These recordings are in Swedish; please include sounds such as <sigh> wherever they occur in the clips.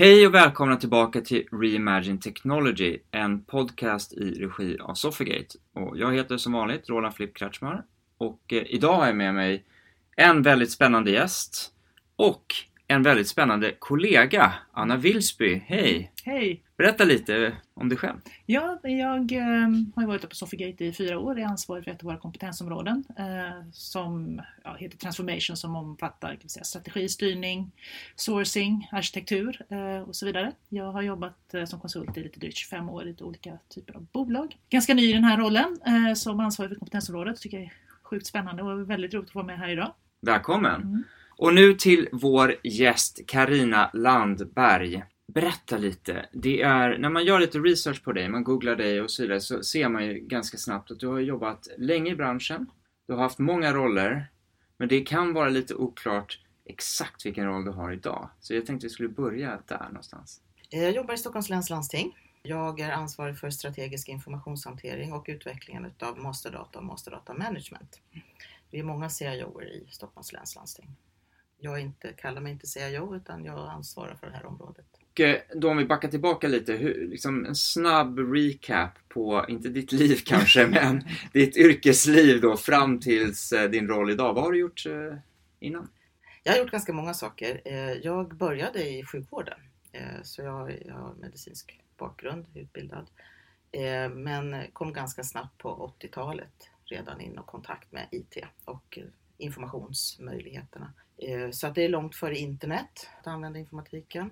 Hej och välkomna tillbaka till Reimagine Technology, en podcast i regi av Sofigate. Och jag heter som vanligt Roland Flipp Kretschmar och eh, idag har jag med mig en väldigt spännande gäst och en väldigt spännande kollega, Anna Wilsby. Hej! Hej! Berätta lite om dig själv. Ja, jag eh, har varit på Sofigate i fyra år, är ansvarig för ett av våra kompetensområden eh, som heter Transformation som omfattar kan säga, strategi, styrning, sourcing, arkitektur eh, och så vidare. Jag har jobbat eh, som konsult i lite drygt 25 år i lite olika typer av bolag. Ganska ny i den här rollen som ansvarig för kompetensområdet, tycker jag är sjukt spännande och väldigt roligt att vara med här idag. Välkommen! Mm. Och nu till vår gäst Karina Landberg. Berätta lite. Det är, när man gör lite research på dig, man googlar dig och så vidare, så ser man ju ganska snabbt att du har jobbat länge i branschen. Du har haft många roller, men det kan vara lite oklart exakt vilken roll du har idag. Så jag tänkte vi skulle börja där någonstans. Eh, jag jobbar i Stockholms läns landsting. Jag är ansvarig för strategisk informationshantering och utvecklingen av masterdata och masterdata management. Vi är många CIOer i Stockholms läns landsting. Jag inte, kallar mig inte CIO utan jag ansvarar för det här området. Och då om vi backar tillbaka lite, hur, liksom en snabb recap på, inte ditt liv <laughs> kanske, men ditt yrkesliv då fram tills eh, din roll idag. Vad har du gjort eh, innan? Jag har gjort ganska många saker. Jag började i sjukvården, så jag, jag har medicinsk bakgrund, utbildad. Men kom ganska snabbt på 80-talet redan in och kontakt med IT och informationsmöjligheterna. Så att det är långt före internet att använda informatiken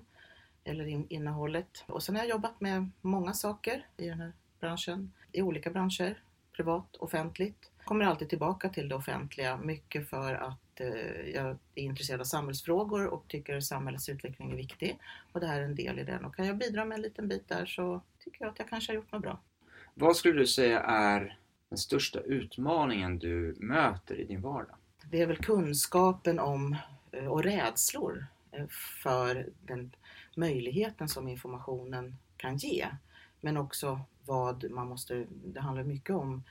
eller innehållet. Och sen har jag jobbat med många saker i den här branschen, i olika branscher, privat, offentligt. Kommer alltid tillbaka till det offentliga, mycket för att eh, jag är intresserad av samhällsfrågor och tycker att samhällets utveckling är viktig. Och det här är en del i den. Och kan jag bidra med en liten bit där så tycker jag att jag kanske har gjort något bra. Vad skulle du säga är den största utmaningen du möter i din vardag? Det är väl kunskapen om eh, och rädslor eh, för den möjligheten som informationen kan ge. Men också vad man måste, det handlar mycket om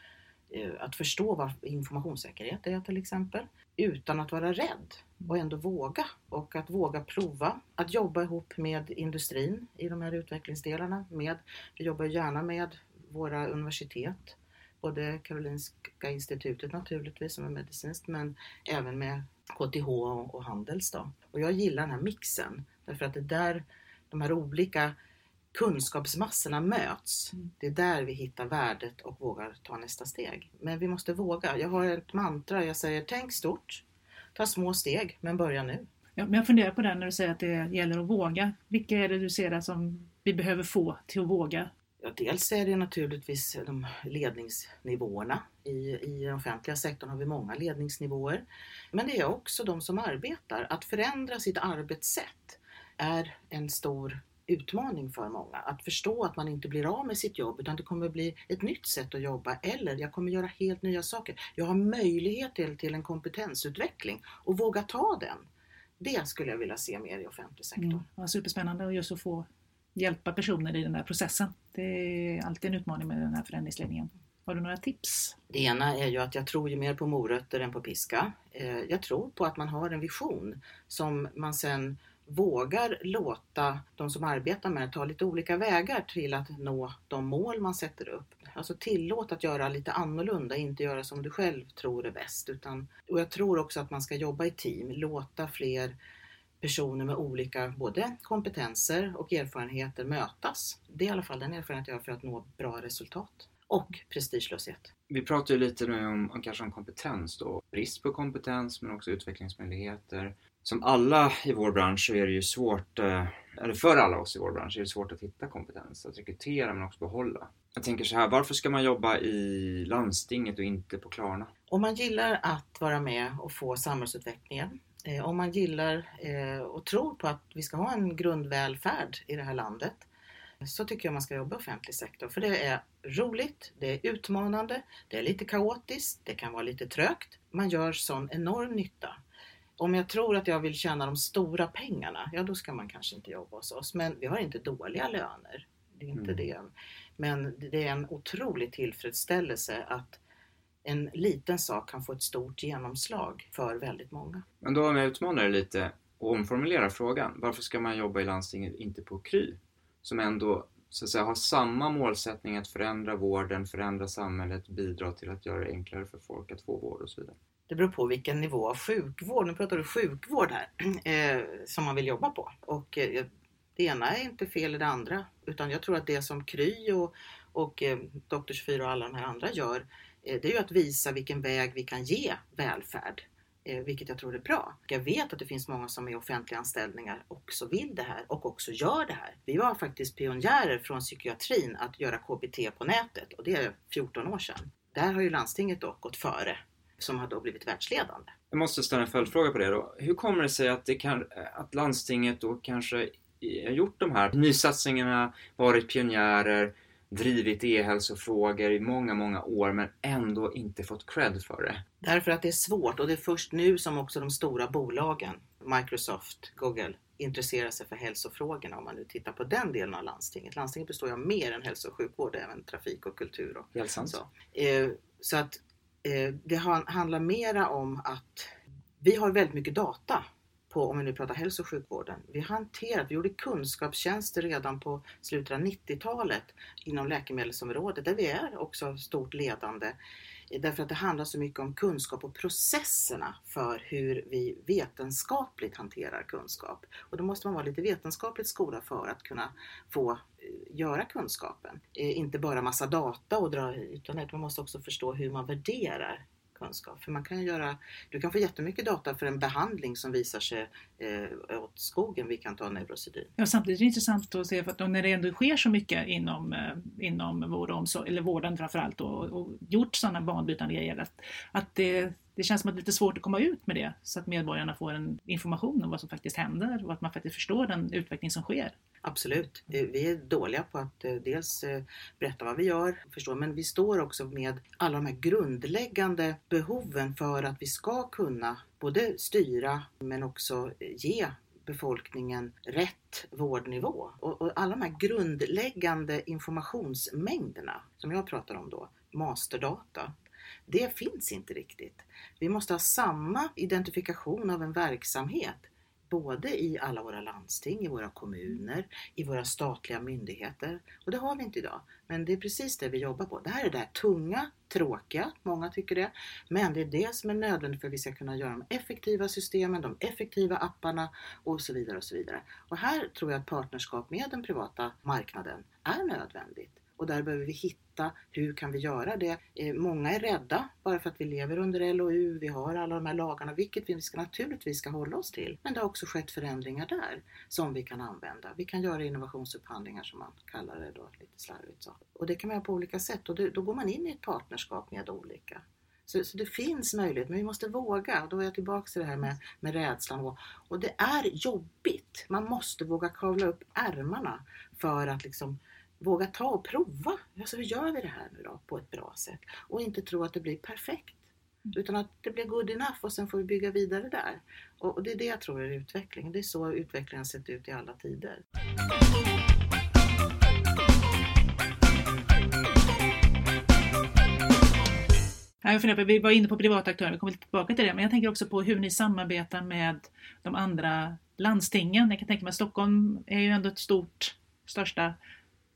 eh, att förstå vad informationssäkerhet är till exempel. Utan att vara rädd och ändå våga. Och att våga prova. Att jobba ihop med industrin i de här utvecklingsdelarna. Med, vi jobbar gärna med våra universitet. Både Karolinska institutet naturligtvis som är medicinskt men även med KTH och Handels. Då. Och jag gillar den här mixen därför att det där de här olika kunskapsmassorna möts. Mm. Det är där vi hittar värdet och vågar ta nästa steg. Men vi måste våga. Jag har ett mantra, jag säger tänk stort, ta små steg, men börja nu. Ja, men jag funderar på det när du säger att det gäller att våga. Vilka är det du ser som vi behöver få till att våga? Ja, dels är det naturligtvis de ledningsnivåerna. I, I den offentliga sektorn har vi många ledningsnivåer. Men det är också de som arbetar. Att förändra sitt arbetssätt är en stor utmaning för många. Att förstå att man inte blir av med sitt jobb utan det kommer bli ett nytt sätt att jobba eller jag kommer göra helt nya saker. Jag har möjlighet till, till en kompetensutveckling och våga ta den. Det skulle jag vilja se mer i offentlig sektor. Mm, ja, superspännande och just att få hjälpa personer i den här processen. Det är alltid en utmaning med den här förändringsledningen. Har du några tips? Det ena är ju att jag tror ju mer på morötter än på piska. Eh, jag tror på att man har en vision som man sen vågar låta de som arbetar med det ta lite olika vägar till att nå de mål man sätter upp. Alltså tillåt att göra lite annorlunda, inte göra som du själv tror är bäst. Utan, och jag tror också att man ska jobba i team, låta fler personer med olika både kompetenser och erfarenheter mötas. Det är i alla fall den erfarenhet jag har för att nå bra resultat. Och prestigelöshet. Vi pratar ju lite nu om, kanske om kompetens då. Brist på kompetens men också utvecklingsmöjligheter som alla i vår bransch så är det ju svårt, eh, eller för alla oss i vår bransch är det svårt att hitta kompetens, att rekrytera men också behålla. Jag tänker så här, varför ska man jobba i landstinget och inte på Klarna? Om man gillar att vara med och få samhällsutvecklingen, eh, om man gillar eh, och tror på att vi ska ha en grundvälfärd i det här landet, så tycker jag man ska jobba i offentlig sektor. För det är roligt, det är utmanande, det är lite kaotiskt, det kan vara lite trögt. Man gör sån enorm nytta om jag tror att jag vill tjäna de stora pengarna, ja då ska man kanske inte jobba hos oss. Men vi har inte dåliga löner. Det är inte mm. det. Men det är en otrolig tillfredsställelse att en liten sak kan få ett stort genomslag för väldigt många. Men då om jag utmanar dig lite. och omformulera frågan. Varför ska man jobba i landstinget, inte på Kry? Som ändå så att säga, har samma målsättning att förändra vården, förändra samhället, bidra till att göra det enklare för folk att få vård och så vidare. Det beror på vilken nivå av sjukvård, nu pratar du sjukvård här, <clears throat> eh, som man vill jobba på. Och eh, det ena är inte fel i det andra, utan jag tror att det som Kry och, och eh, Doktor 24 och alla de här andra gör, eh, det är ju att visa vilken väg vi kan ge välfärd eh, vilket jag tror är bra. Jag vet att det finns många som i offentliga anställningar också vill det här och också gör det här. Vi var faktiskt pionjärer från psykiatrin att göra KBT på nätet och det är 14 år sedan. Där har ju landstinget då gått före som har då blivit världsledande. Jag måste ställa en följdfråga på det då. Hur kommer det sig att, det kan, att landstinget då kanske har gjort de här nysatsningarna, varit pionjärer, drivit e-hälsofrågor i många, många år men ändå inte fått cred för det? Därför att det är svårt och det är först nu som också de stora bolagen, Microsoft, Google, intresserar sig för hälsofrågorna om man nu tittar på den delen av landstinget. Landstinget består ju av mer än hälso och sjukvård, även trafik och kultur. Och Helt sant. så. Eh, så att Eh, det handlar mera om att vi har väldigt mycket data på, om vi nu pratar hälso och sjukvården. Vi hanterat, vi gjorde kunskapstjänster redan på slutet av 90-talet inom läkemedelsområdet där vi är också stort ledande. Eh, därför att det handlar så mycket om kunskap och processerna för hur vi vetenskapligt hanterar kunskap. Och då måste man vara lite vetenskapligt skolad för att kunna få göra kunskapen. Eh, inte bara massa data och dra utan man måste också förstå hur man värderar kunskap. För man kan göra, du kan få jättemycket data för en behandling som visar sig eh, åt skogen. Vi kan ta Neurosedyn. Ja, samtidigt är det intressant att se för att när det ändå sker så mycket inom, eh, inom vård och omsorg, eller vården framförallt och, och gjort sådana banbrytande grejer att, att det det känns som att det är lite svårt att komma ut med det så att medborgarna får en information om vad som faktiskt händer och att man faktiskt förstår den utveckling som sker. Absolut. Eh, vi är dåliga på att eh, dels eh, berätta vad vi gör, förstå, men vi står också med alla de här grundläggande behoven för att vi ska kunna både styra men också ge befolkningen rätt vårdnivå. Och, och, alla de här grundläggande informationsmängderna som jag pratar om då, masterdata, det finns inte riktigt. Vi måste ha samma identifikation av en verksamhet både i alla våra landsting, i våra kommuner, i våra statliga myndigheter. Och det har vi inte idag. Men det är precis det vi jobbar på. Det här är det här tunga, tråkiga, många tycker det. Men det är det som är nödvändigt för att vi ska kunna göra de effektiva systemen, de effektiva apparna och så vidare. Och så vidare. Och här tror jag att partnerskap med den privata marknaden är nödvändigt. Och där behöver vi hitta hur kan vi göra det. Eh, många är rädda bara för att vi lever under LOU, vi har alla de här lagarna, vilket vi ska, naturligtvis ska hålla oss till. Men det har också skett förändringar där som vi kan använda. Vi kan göra innovationsupphandlingar som man kallar det då lite slarvigt. Så. Och det kan man göra på olika sätt och då, då går man in i ett partnerskap med olika. Så, så, det finns möjlighet, men vi måste våga. Och då är jag tillbaka till det här med, med rädslan. Och, och det är jobbigt. Man måste våga kavla upp ärmarna för att liksom våga ta och prova. Alltså, hur gör vi det här nu då på ett bra sätt? Och inte tro att det blir perfekt. Mm. Utan att det blir good enough och sen får vi bygga vidare där. Och, det är det jag tror är utveckling. Det är så utvecklingen sett ut i alla tider. Jag funderar på, vi var inne på privata aktörer, vi kommer lite tillbaka till det, men jag tänker också på hur ni samarbetar med de andra landstingen. Jag kan tänka mig att Stockholm är ju ändå ett stort, största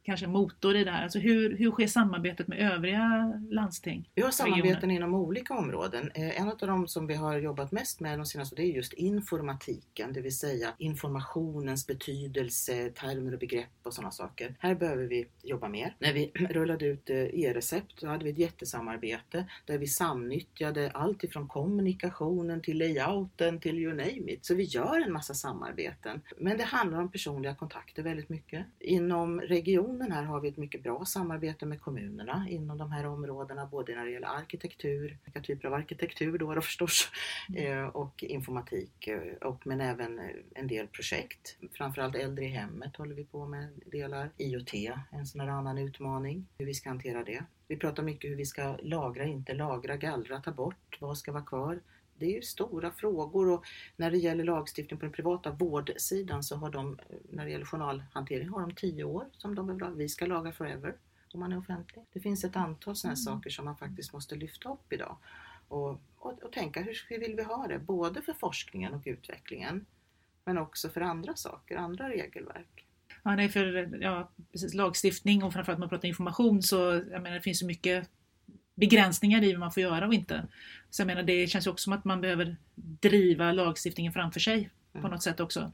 kanske motor i det här? Alltså hur, hur sker samarbetet med övriga landsting? Vi har samarbeten regioner? inom olika områden. Eh, en av de som vi har jobbat mest med de senaste det är just informatiken, det vill säga informationens betydelse, termer och begrepp och sådana saker. Här behöver vi jobba mer. När vi <clears throat> rullade ut eh, e-recept så hade vi ett jättesamarbete där vi samnyttjade allt ifrån kommunikationen till layouten till you name it. Så vi gör en massa samarbeten. Men det handlar om personliga kontakter väldigt mycket. Inom regionen regionen här har vi ett mycket bra samarbete med kommunerna inom de här områdena, både när det gäller arkitektur, vilka typer av arkitektur då, då förstås, mm. Eh, och informatik, eh, och, men även eh, en del projekt. Framförallt äldre i hemmet håller vi på med delar. IoT, en sån här annan utmaning, hur vi ska hantera det. Vi pratar mycket hur vi ska lagra, inte lagra, gallra, ta bort, vad ska vara kvar? Det är ju stora frågor och när det gäller lagstiftning på den privata vårdsidan så har de, när det gäller journalhantering, har de tio år som de vill ha. Vi ska laga forever om man är offentlig. Det finns ett antal sådana mm. saker som man faktiskt måste lyfta upp idag och, och, och tänka hur, hur vill vi ha det? Både för forskningen och utvecklingen men också för andra saker, andra regelverk. Ja, nej, för ja, precis, lagstiftning och framförallt när man pratar information så jag menar, det finns så mycket begränsningar i vad man får göra och inte. Så jag menar, det känns ju också som att man behöver driva lagstiftningen framför sig på Mm. något sätt också.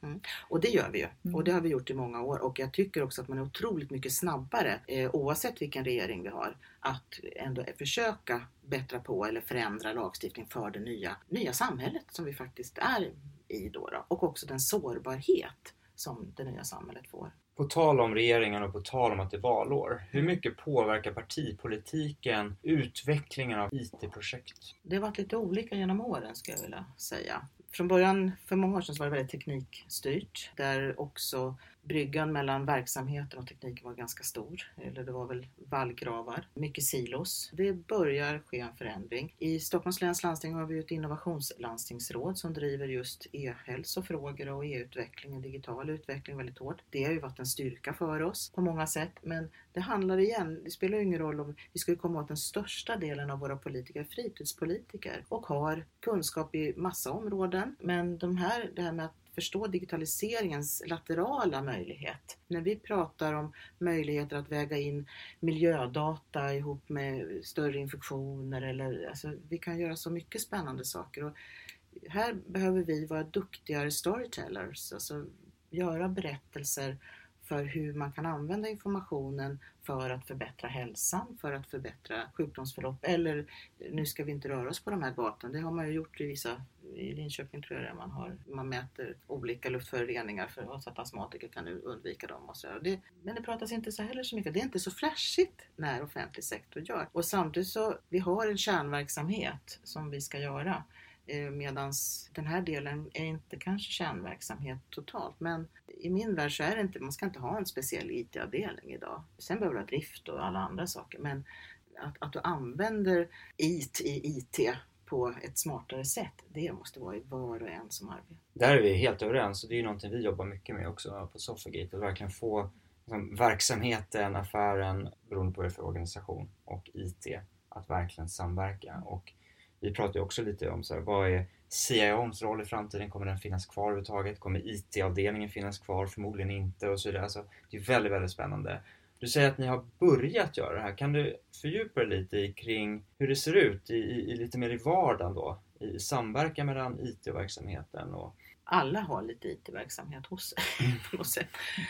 Och det gör vi ju. Mm. Och det har vi gjort i många år. Och jag tycker också att man är otroligt mycket snabbare, eh, oavsett vilken regering vi har, att ändå försöka bättra på eller förändra lagstiftning för det nya, nya samhället som vi faktiskt är i då, då. Och också den sårbarhet som det nya samhället får. På tal om regeringen och på tal om att det är valår. Hur Mm. mycket påverkar partipolitiken utvecklingen av IT-projekt? Det har varit lite olika genom åren skulle jag vilja säga. Från början, för många år sedan, så var det väldigt teknikstyrt. Där också bryggan mellan verksamheten och tekniken var ganska stor. Eller det var väl vallgravar. Mycket silos. Det börjar ske en förändring. I Stockholms läns landsting har vi ett innovationslandstingsråd som driver just e-hälsofrågor och e-utveckling, digital utveckling väldigt hårt. Det har ju varit en styrka för oss på många sätt. Men det handlar igen, det spelar ju ingen roll om vi ska ju komma åt den största delen av våra politiker, fritidspolitiker och har kunskap i massa områden. Men de här, det här med att förstå digitaliseringens laterala möjlighet. När vi pratar om möjligheter att väga in miljödata ihop med större infektioner eller alltså, vi kan göra så mycket spännande saker. Och här behöver vi vara duktigare storytellers, alltså göra berättelser för hur man kan använda informationen för att förbättra hälsan, för att förbättra sjukdomsförlopp eller nu ska vi inte röra oss på de här gatorna. Det har man ju gjort i vissa, i Linköping tror jag det är, man, har, man mäter olika luftföroreningar för så att astmatiker kan undvika dem. Och så. Det, men det pratas inte så heller så mycket. Det är inte så flashigt när offentlig sektor gör. Och samtidigt så, vi har en kärnverksamhet som vi ska göra. Eh, Medan den här delen är inte kanske kärnverksamhet totalt. Men i min värld så är det inte, man ska inte ha en speciell IT-avdelning idag. Sen behöver du ha drift och alla andra saker. Men att, att du använder IT i IT på ett smartare sätt, det måste vara i var och en som arbetar. Där är vi helt överens och det är ju någonting vi jobbar mycket med också på Sofagate. Att verkligen få liksom, verksamheten, affären, beroende på vad det är för organisation, och IT att verkligen samverka. Och vi pratar ju också lite om så här, vad är CIOns roll i framtiden? Kommer den finnas kvar överhuvudtaget? Kommer IT-avdelningen finnas kvar? Förmodligen inte och så vidare. Alltså, det är väldigt, väldigt spännande. Du säger att ni har börjat göra det här. Kan du fördjupa dig lite i kring hur det ser ut i, i, i lite mer i vardagen då? I samverkan mellan IT och verksamheten? Och... Alla har lite IT-verksamhet hos <laughs> sig sätt.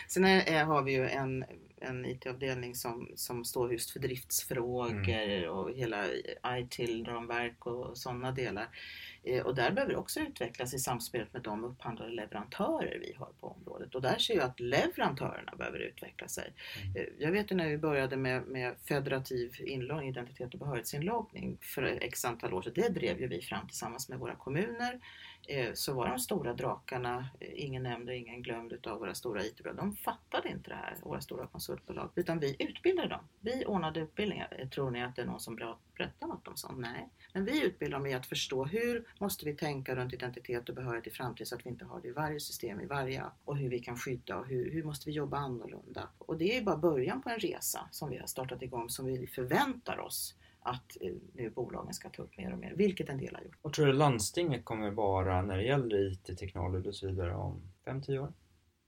Sen är, har vi ju en, en IT-avdelning som, som står just för driftsfrågor mm. och hela ITIL-ramverk och sådana delar. Och där behöver det också utvecklas i samspelet med de upphandlade leverantörer vi har på området. Och där ser jag att leverantörerna behöver utveckla sig. Mm. Jag vet ju när vi började med, med federativ inloggning, identitet och behörighetsinloggning för x antal år sedan. Det drev ju vi fram tillsammans med våra kommuner. Så var de stora drakarna, ingen nämnd och ingen glömd utav våra stora IT-bolag. De fattade inte det här, våra stora konsultbolag. Utan vi utbildade dem. Vi ordnade utbildningar. Tror ni att det är någon som berättar något om sånt? Nej. Men vi utbildar dem i att förstå hur måste vi tänka runt identitet och behörighet i framtiden så att vi inte har det i varje system, i varje app och hur vi kan skydda och hur, hur måste vi jobba annorlunda. Och det är bara början på en resa som vi har startat igång som vi förväntar oss att nu bolagen ska ta upp mer och mer, vilket en del har gjort. Vad tror du landstinget kommer vara när det gäller IT-teknologi och så vidare om 5-10 år?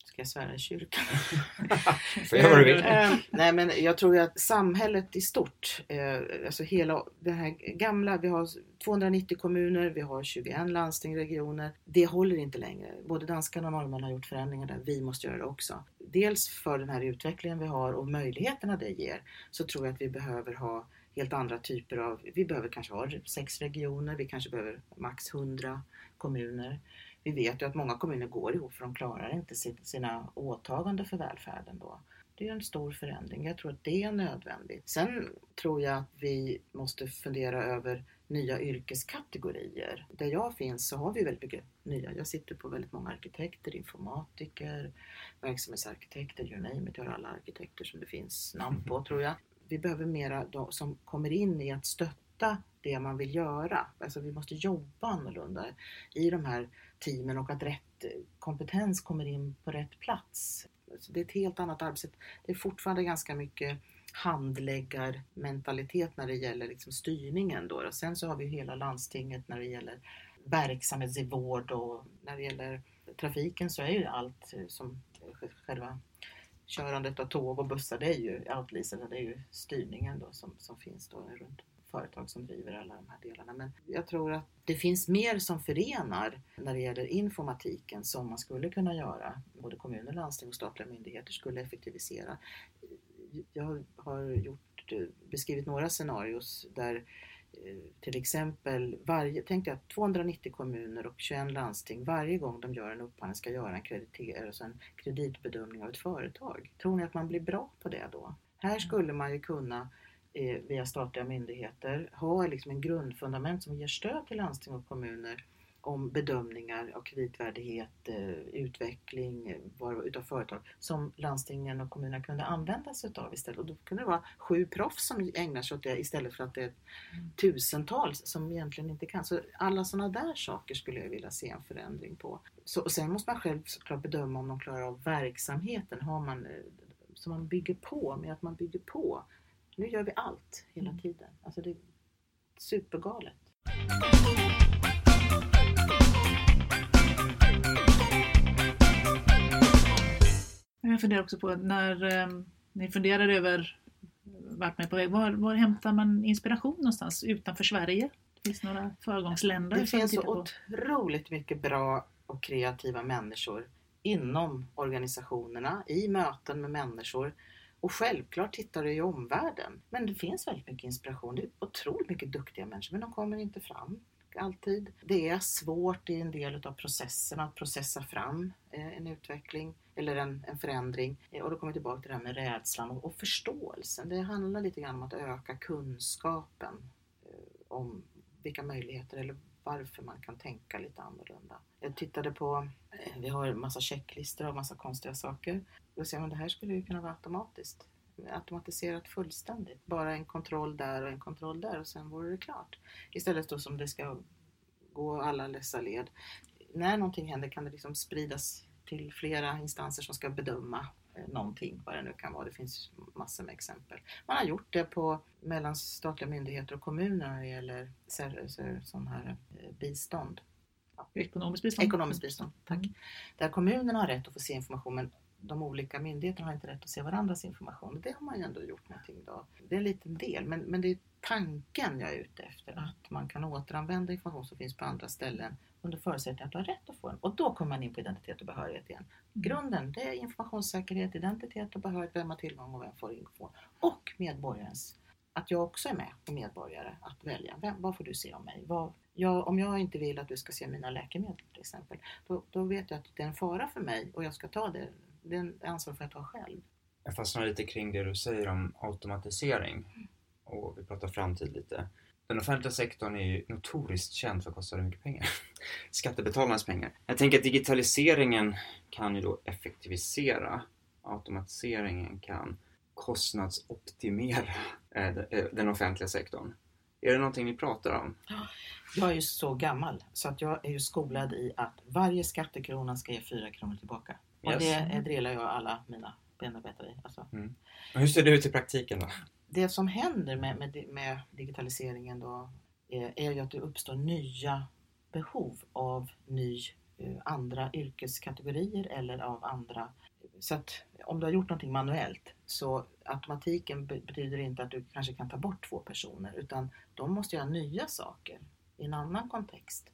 Ska jag svära i kyrkan? <laughs> Får göra vad du vill. Eh, Nej men jag tror att samhället i stort, eh, alltså hela det här gamla, vi har 290 kommuner, vi har 21 landsting, regioner. Det håller inte längre. Både danskarna och norrmännen har gjort förändringar där, vi måste göra det också. Dels för den här utvecklingen vi har och möjligheterna det ger, så tror jag att vi behöver ha helt andra typer av, vi behöver kanske ha sex regioner, vi kanske behöver max 100 kommuner. Vi vet ju att många kommuner går ihop för de klarar inte sina åtaganden för välfärden då. Det är en stor förändring. Jag tror att det är nödvändigt. Sen tror jag att vi måste fundera över nya yrkeskategorier. Där jag finns så har vi väldigt mycket nya. Jag sitter på väldigt många arkitekter, informatiker, verksamhetsarkitekter, you name it. Jag har alla arkitekter som det finns namn på tror jag. Vi behöver mera de som kommer in i att stötta det man vill göra. Alltså vi måste jobba annorlunda i de här teamen och att rätt kompetens kommer in på rätt plats. Så det är ett helt annat arbetssätt. Det är fortfarande ganska mycket handläggarmentalitet när det gäller liksom styrningen. Då. Och sen så har vi hela landstinget när det gäller verksamhetsvård och när det gäller trafiken så är ju allt eh, som själva körandet av tåg och bussar, det är ju outleasen, det är ju styrningen då som, som finns då runt företag som driver alla de här delarna. Men jag tror att det finns mer som förenar när det gäller informatiken som man skulle kunna göra. Både kommuner, landsting och statliga myndigheter skulle effektivisera. Jag har gjort, beskrivit några scenarios där Eh, till exempel, varje, tänk dig att 290 kommuner och 21 landsting varje gång de gör en upphandling ska göra en, krediter, alltså en kreditbedömning av ett företag. Tror ni att man blir bra på det då? Här skulle man ju kunna eh, via statliga myndigheter ha liksom en grundfundament som ger stöd till landsting och kommuner om bedömningar av kreditvärdighet, eh, utveckling utav företag som landstingen och kommunerna kunde använda sig utav istället. Och då kunde det vara sju proffs som ägnar sig åt det istället för att det är mm. tusentals som egentligen inte kan. Så alla sådana där saker skulle jag vilja se en förändring på. Så, och sen måste man själv såklart bedöma om de klarar av verksamheten. Har man, eh, så man bygger på med att man bygger på. Nu gör vi allt hela mm. tiden. Alltså det är supergalet. Jag funderar också på när eh, ni funderar över vart man är på väg, var, var hämtar man inspiration någonstans utanför Sverige? Finns det några föregångsländer? Det finns så otroligt mycket bra och kreativa människor inom organisationerna, i möten med människor. Och självklart tittar du i omvärlden. Men det finns väldigt mycket inspiration. Det är otroligt mycket duktiga människor men de kommer inte fram alltid. Det är svårt i en del av processen att processa fram eh, en utveckling eller en, en förändring. Eh, och då kommer vi tillbaka till det här med rädslan och, och förståelsen. Det handlar lite grann om att öka kunskapen eh, om vilka möjligheter eller varför man kan tänka lite annorlunda. Jag tittade på, vi har en massa checklistor och massa konstiga saker. Då ser man det här skulle ju kunna vara automatiskt automatiserat fullständigt. Bara en kontroll där och en kontroll där och sen vore det klart. Istället då som det ska gå alla dessa led. När någonting händer kan det liksom spridas till flera instanser som ska bedöma eh, någonting, vad det nu kan vara. Det finns massor med exempel. Man har gjort det på mellan statliga myndigheter och kommuner när det gäller sån här eh, bistånd. Ekonomiskt bistånd? Ekonomiskt bistånd, tack. Mm. Där kommunerna har rätt att få se information men de olika myndigheterna har inte rätt att se varandras information. Det har man ju ändå gjort någonting då. Det är en liten del, men, men det är tanken jag är ute efter. Att man kan återanvända information som finns på andra ställen under förutsättning att du har rätt att få den. Och då kommer man in på identitet och behörighet igen. Mm. Grunden det är informationssäkerhet, identitet och behörighet, vem har tillgång och vem får information. Och medborgarens, att jag också är med som medborgare att välja. Vem, vad får du se om mig? Vad, jag, om jag inte vill att du ska se mina läkemedel till exempel, då, då vet jag att det är en fara för mig och jag ska ta det det ansvar för att ta själv. Jag fastnar lite kring det du säger om automatisering och vi pratar framtid lite. Den offentliga sektorn är ju notoriskt känd för att kosta mycket pengar. <laughs> Skattebetalarnas pengar. Jag tänker att digitaliseringen kan ju då effektivisera. Automatiseringen kan kostnadsoptimera eh, eh, den offentliga sektorn. Är det någonting ni pratar om? Jag är ju så gammal så att jag är ju skolad i att varje skattekrona ska ge fyra kronor tillbaka. Och yes. det delar jag alla mina medarbetare i. Alltså. Mm. hur ser det ut i praktiken då? Det som händer med, med, med digitaliseringen då är, är ju att det uppstår nya behov av ny, eh, andra yrkeskategorier eller av andra. Så att om du har gjort någonting manuellt så automatiken betyder inte att du kanske kan ta bort två personer utan de måste göra nya saker i en annan kontext.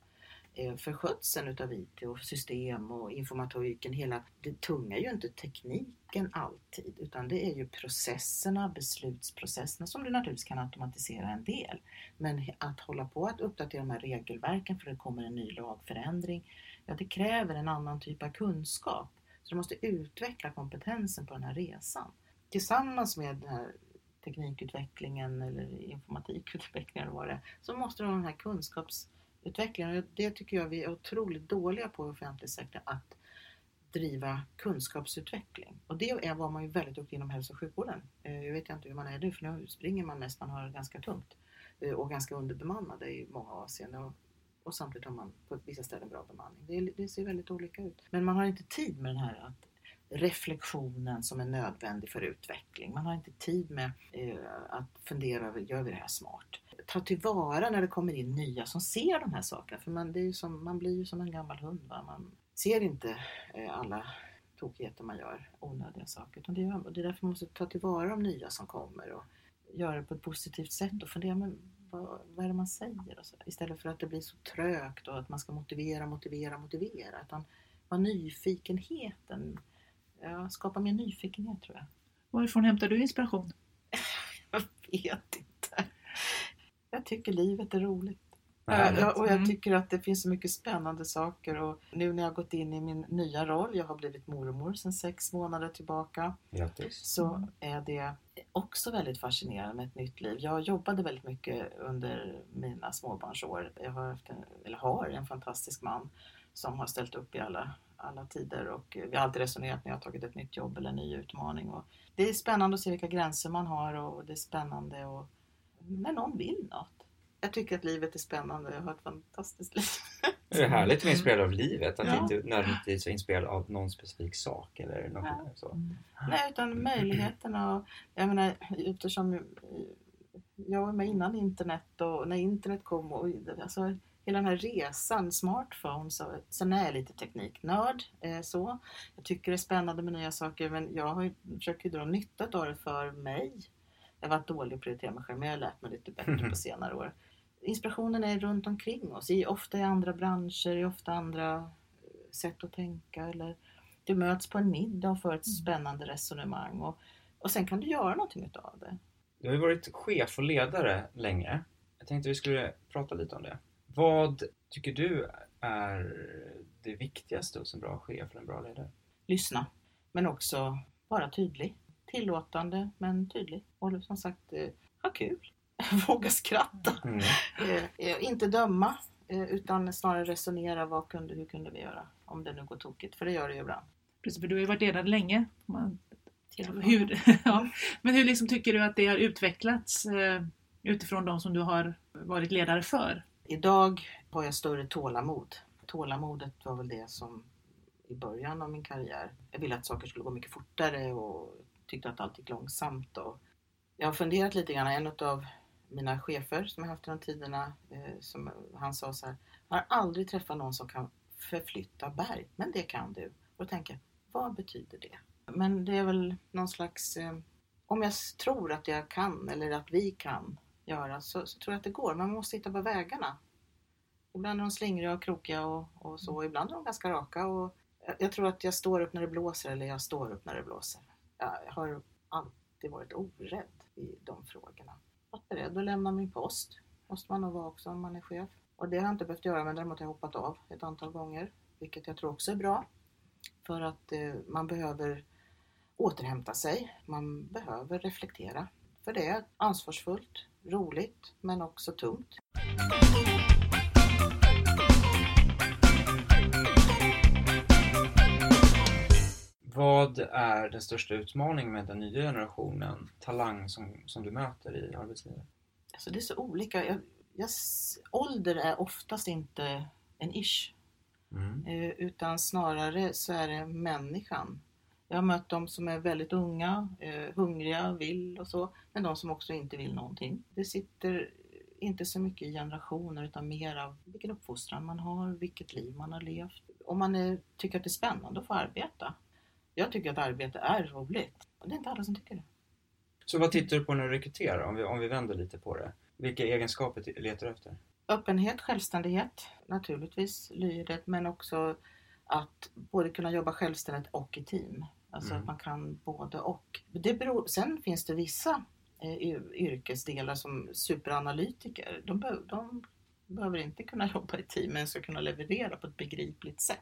Eh, för skötseln utav IT och system och informatoriken, hela det tunga är ju inte tekniken alltid utan det är ju processerna, beslutsprocesserna som du naturligtvis kan automatisera en del. Men att hålla på att uppdatera de här regelverken för det kommer en ny lagförändring, ja det kräver en annan typ av kunskap. Så du måste utveckla kompetensen på den här resan. Tillsammans med den här teknikutvecklingen eller informatikutvecklingen eller vad det är, så måste du ha den här kunskaps utvecklingen. Det tycker jag vi är otroligt dåliga på i offentlig sektor, att driva kunskapsutveckling. Och det är vad man ju väldigt duktig inom hälso och sjukvården. Eh, jag vet inte hur man är nu, för nu springer man mest, man har ganska tungt eh, och ganska underbemannade i många avseenden. Och, och samtidigt har man på vissa ställen bra bemanning. Det, det, ser väldigt olika ut. Men man har inte tid med den här att reflektionen som är nödvändig för utveckling. Man har inte tid med eh, att fundera över, gör vi det här smart? Ta tillvara när det kommer in nya som ser de här sakerna. För man, det är som, man blir ju som en gammal hund. Va? Man, ser inte eh, alla tokigheter man gör, onödiga saker. Utan det, är, det är därför man måste ta tillvara de nya som kommer och göra det på ett positivt sätt och fundera men vad, vad är det man säger? Så, istället för att det blir så trögt och att man ska motivera, motivera, motivera. Utan vara nyfikenheten, ja, skapa mer nyfikenhet tror jag. Varifrån hämtar du inspiration? <laughs> Jag vet inte. Jag tycker livet är roligt. Vad härligt. Ja, och jag Mm. tycker att det finns så mycket spännande saker och nu när jag har gått in i min nya roll, jag har blivit mormor sedan sex månader tillbaka, Grattis. så är det också väldigt fascinerande med ett nytt liv. Jag jobbade väldigt mycket under mina småbarnsår. Jag har, haft en, eller har en fantastisk man som har ställt upp i alla, alla tider och vi har alltid resonerat när jag har tagit ett nytt jobb eller en ny utmaning. Och det är spännande att se vilka gränser man har och det är spännande och när någon vill något. Jag tycker att livet är spännande. Jag har ett fantastiskt liv. <laughs> Det är härligt att vara inspirerad av livet, att Ja. inte nödvändigtvis vara inspirerad av någon specifik sak eller något Ja. så. Nej, utan möjligheterna. Och, jag menar, eftersom jag var med innan internet och när internet kom och alltså, hela den här resan, smartphones, och, sen är jag lite tekniknörd. Eh, så. Jag tycker det är spännande med nya saker men jag har, ju- försöker dra nytta av det för mig. Jag varit dålig på att prioritera mig själv men jag har lärt mig lite bättre på <laughs> senare år. Inspirationen är runt omkring oss, i, ofta i andra branscher, i ofta andra eh, sätt att tänka eller du möts på en middag och för ett spännande resonemang och, och sen kan du göra någonting utav det. Du har ju varit chef och ledare länge. Jag tänkte vi skulle prata lite om det. Vad tycker du är det viktigaste hos en bra chef eller en bra ledare? Lyssna, men också vara tydlig. Tillåtande men tydlig. Och som sagt, eh, ha kul. <laughs> Våga skratta. Mm. Eh, eh, inte döma eh, utan snarare resonera. Vad kunde, hur kunde vi göra om det nu går tokigt? För det gör det ju ibland. Precis, för du har ju varit ledare länge. Man, hur, <laughs> ja. Men hur liksom tycker du att det har utvecklats eh, utifrån de som du har varit ledare för? Idag har jag större tålamod. Tålamodet var väl det som i början av min karriär. Jag ville att saker skulle gå mycket fortare och tyckte att allt gick långsamt. Och jag har funderat lite grann. En av mina chefer som jag haft de tiderna, eh, som, han sa så här. Jag har aldrig träffat någon som kan förflytta berg, men det kan du. Och då tänker jag, vad betyder det? Men det är väl någon slags, eh, om jag tror att jag kan eller att vi kan göra så, så tror jag att det går. Man måste hitta på vägarna. Ibland är de slingriga och krokiga och, och så. Ibland är de ganska raka. Och jag, jag tror att jag står upp när det blåser eller jag står upp när det blåser. Jag har alltid varit orädd i de frågorna. Varit beredd att lämna min post. Måste man nog vara också om man är chef. Och det har jag inte behövt göra men däremot har jag hoppat av ett antal gånger. Vilket jag tror också är bra. För att eh, man behöver återhämta sig. Man behöver reflektera. För det är ansvarsfullt, roligt men också tungt. Vad är den största utmaningen med den nya generationen talang som, som du möter i arbetslivet? Alltså det är så olika. Jag, jag, ålder är oftast inte en ish. Mm. Eh, utan snarare så är det människan. Jag har mött de som är väldigt unga, eh, hungriga, vill och så. Men de som också inte vill någonting. Det sitter inte så mycket i generationer utan mer av vilken uppfostran man har, vilket liv man har levt. Om man är, tycker att det är spännande att få arbeta. Jag tycker att arbete är roligt. Och det är inte alla som tycker det. Så vad tittar du på när du rekryterar? Om vi, om vi vänder lite på det. Vilka egenskaper letar du efter? Öppenhet, självständighet naturligtvis, lyret, men också att både kunna jobba självständigt och i team. Alltså Mm. att man kan både och. Det beror, sen finns det vissa eh, yrkesdelar som superanalytiker. De, be, de behöver inte kunna <laughs> jobba i team men ska kunna leverera på ett begripligt sätt.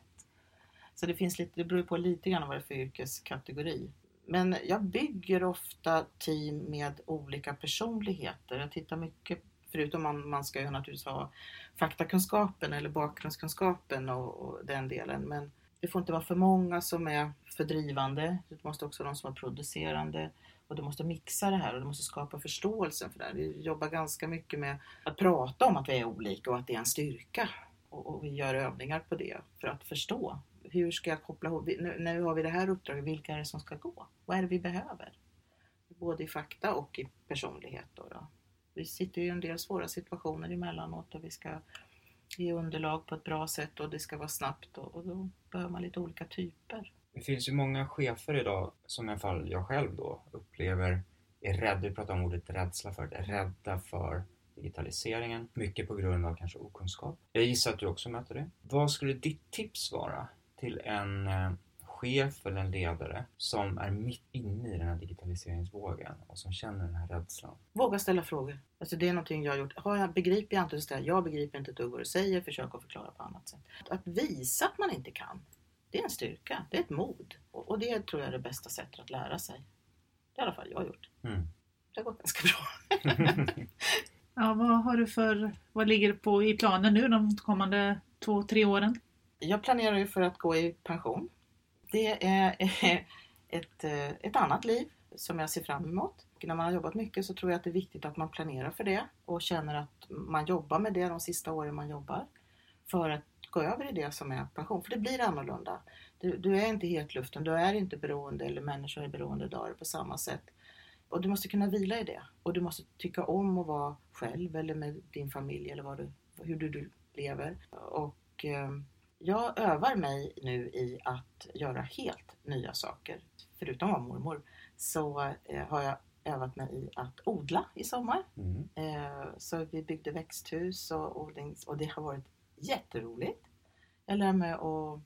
Så det, finns lite, det beror på lite grann vad det är för yrkeskategori. Men jag bygger ofta team med olika personligheter. Jag tittar mycket, förutom man, man ska ju naturligtvis ha faktakunskapen eller bakgrundskunskapen och, och den delen. Men det får inte vara för många som är fördrivande. Det måste också vara de som är producerande. Och du måste mixa det här och du måste skapa förståelsen för det här. Vi jobbar ganska mycket med att prata om att vi är olika och att det är en styrka. Och, och vi gör övningar på det för att förstå. Hur ska jag koppla ihop? Nu, nu har vi det här uppdraget, vilka är det som ska gå? Vad är det vi behöver? Både i fakta och i personlighet. Då, då. Vi sitter ju i en del svåra situationer emellanåt och vi ska ge underlag på ett bra sätt och det ska vara snabbt och, och då behöver man lite olika typer. Det finns ju många chefer idag, som i alla fall jag själv då, upplever är rädda, vi pratar om ordet rädsla förut, rädda för digitaliseringen. Mycket på grund av kanske okunskap. Jag gissar att du också möter det. Vad skulle ditt tips vara till en eh, chef eller en ledare som är mitt inne i den här digitaliseringsvågen och som känner den här rädslan? Våga ställa frågor. Alltså det är någonting jag har gjort. Har jag, begriper jag inte så ställa, jag begriper inte ett dugg vad du säger, försök att förklara på annat sätt. Att visa att man inte kan, det är en styrka, det är ett mod. Och, och det tror jag är det bästa sättet att lära sig. Det har i alla fall jag gjort. Mm. Det har gått ganska bra. <laughs> Ja, vad har du för, vad ligger på i planen nu de kommande två, tre åren? Jag planerar ju för att gå i pension. Det är <laughs> ett, eh, ett annat liv som jag ser fram emot. När man har jobbat mycket så tror jag att det är viktigt att man planerar för det och känner att man jobbar med det de sista åren man jobbar. För att gå över i det som är pension. För det blir annorlunda. Du, du är inte hetluften, du är inte beroende eller människor är beroende av det på samma sätt. Och du måste kunna vila i det. Och du måste tycka om att vara själv eller med din familj eller vad du, hur du, du lever. Och eh, jag övar mig nu i att göra helt nya saker. Förutom att vara mormor så eh, har jag övat mig i att odla i sommar. Mm. Eh, så vi byggde växthus och odlings och det har varit jätteroligt. Jag lär mig att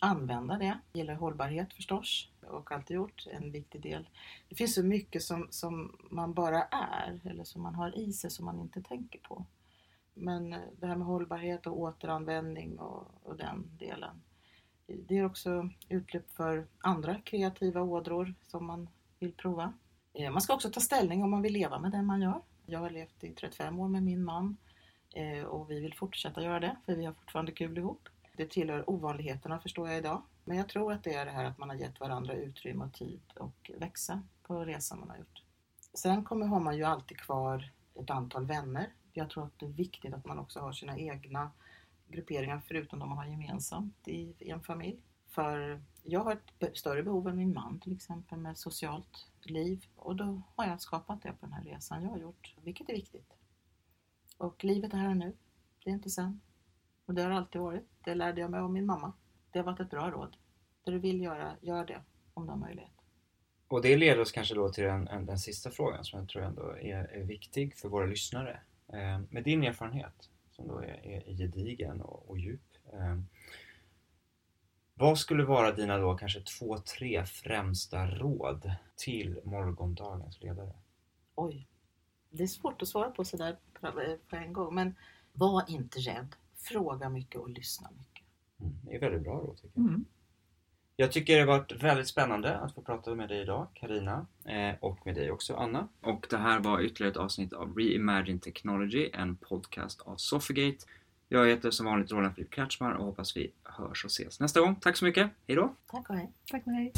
använda det. Jag gillar hållbarhet förstås och alltid gjort en viktig del. Det finns så mycket som, som man bara är eller som man har i sig som man inte tänker på. Men eh, det här med hållbarhet och återanvändning och, och den delen. Det är också utlopp för andra kreativa ådror som man vill prova. Eh, man ska också ta ställning om man vill leva med den man gör. Jag har levt i 35 år med min man eh, och vi vill fortsätta göra det för vi har fortfarande kul ihop. Det tillhör ovanligheterna förstår jag idag. Men jag tror att det är det här att man har gett varandra utrymme och tid och växa på resan man har gjort. Sen kommer, har man ju alltid kvar ett antal vänner. Jag tror att det är viktigt att man också har sina egna grupperingar förutom de man har gemensamt i, i en familj. För jag har ett större behov än min man till exempel med socialt liv och då har jag skapat det på den här resan jag har gjort, vilket är viktigt. Och livet är här och nu, det är inte sen. Och det har alltid varit. Det lärde jag mig av min mamma. Det har varit ett bra råd. Det du vill göra, gör det om du har möjlighet. Och det leder oss kanske då till den, den sista frågan som jag tror ändå är, är viktig för våra lyssnare. Eh, med din erfarenhet, som då är, är gedigen och, och djup. Eh, vad skulle vara dina då kanske två, tre främsta råd till morgondagens ledare? Oj, det är svårt att svara på sådär på en gång. Men var inte rädd. Fråga mycket och lyssna mycket. Mm, det är väldigt bra råd tycker jag. Mm. Jag tycker det har varit väldigt spännande att få prata med dig idag, Karina eh, och med dig också, Anna. Och det här var ytterligare ett avsnitt av Reimagine Technology, en podcast av Sofigate. Jag heter som vanligt Roland Filip Kretschmar och hoppas vi hörs och ses nästa gång. Tack så mycket, hejdå! Tack och hej! Tack och hej!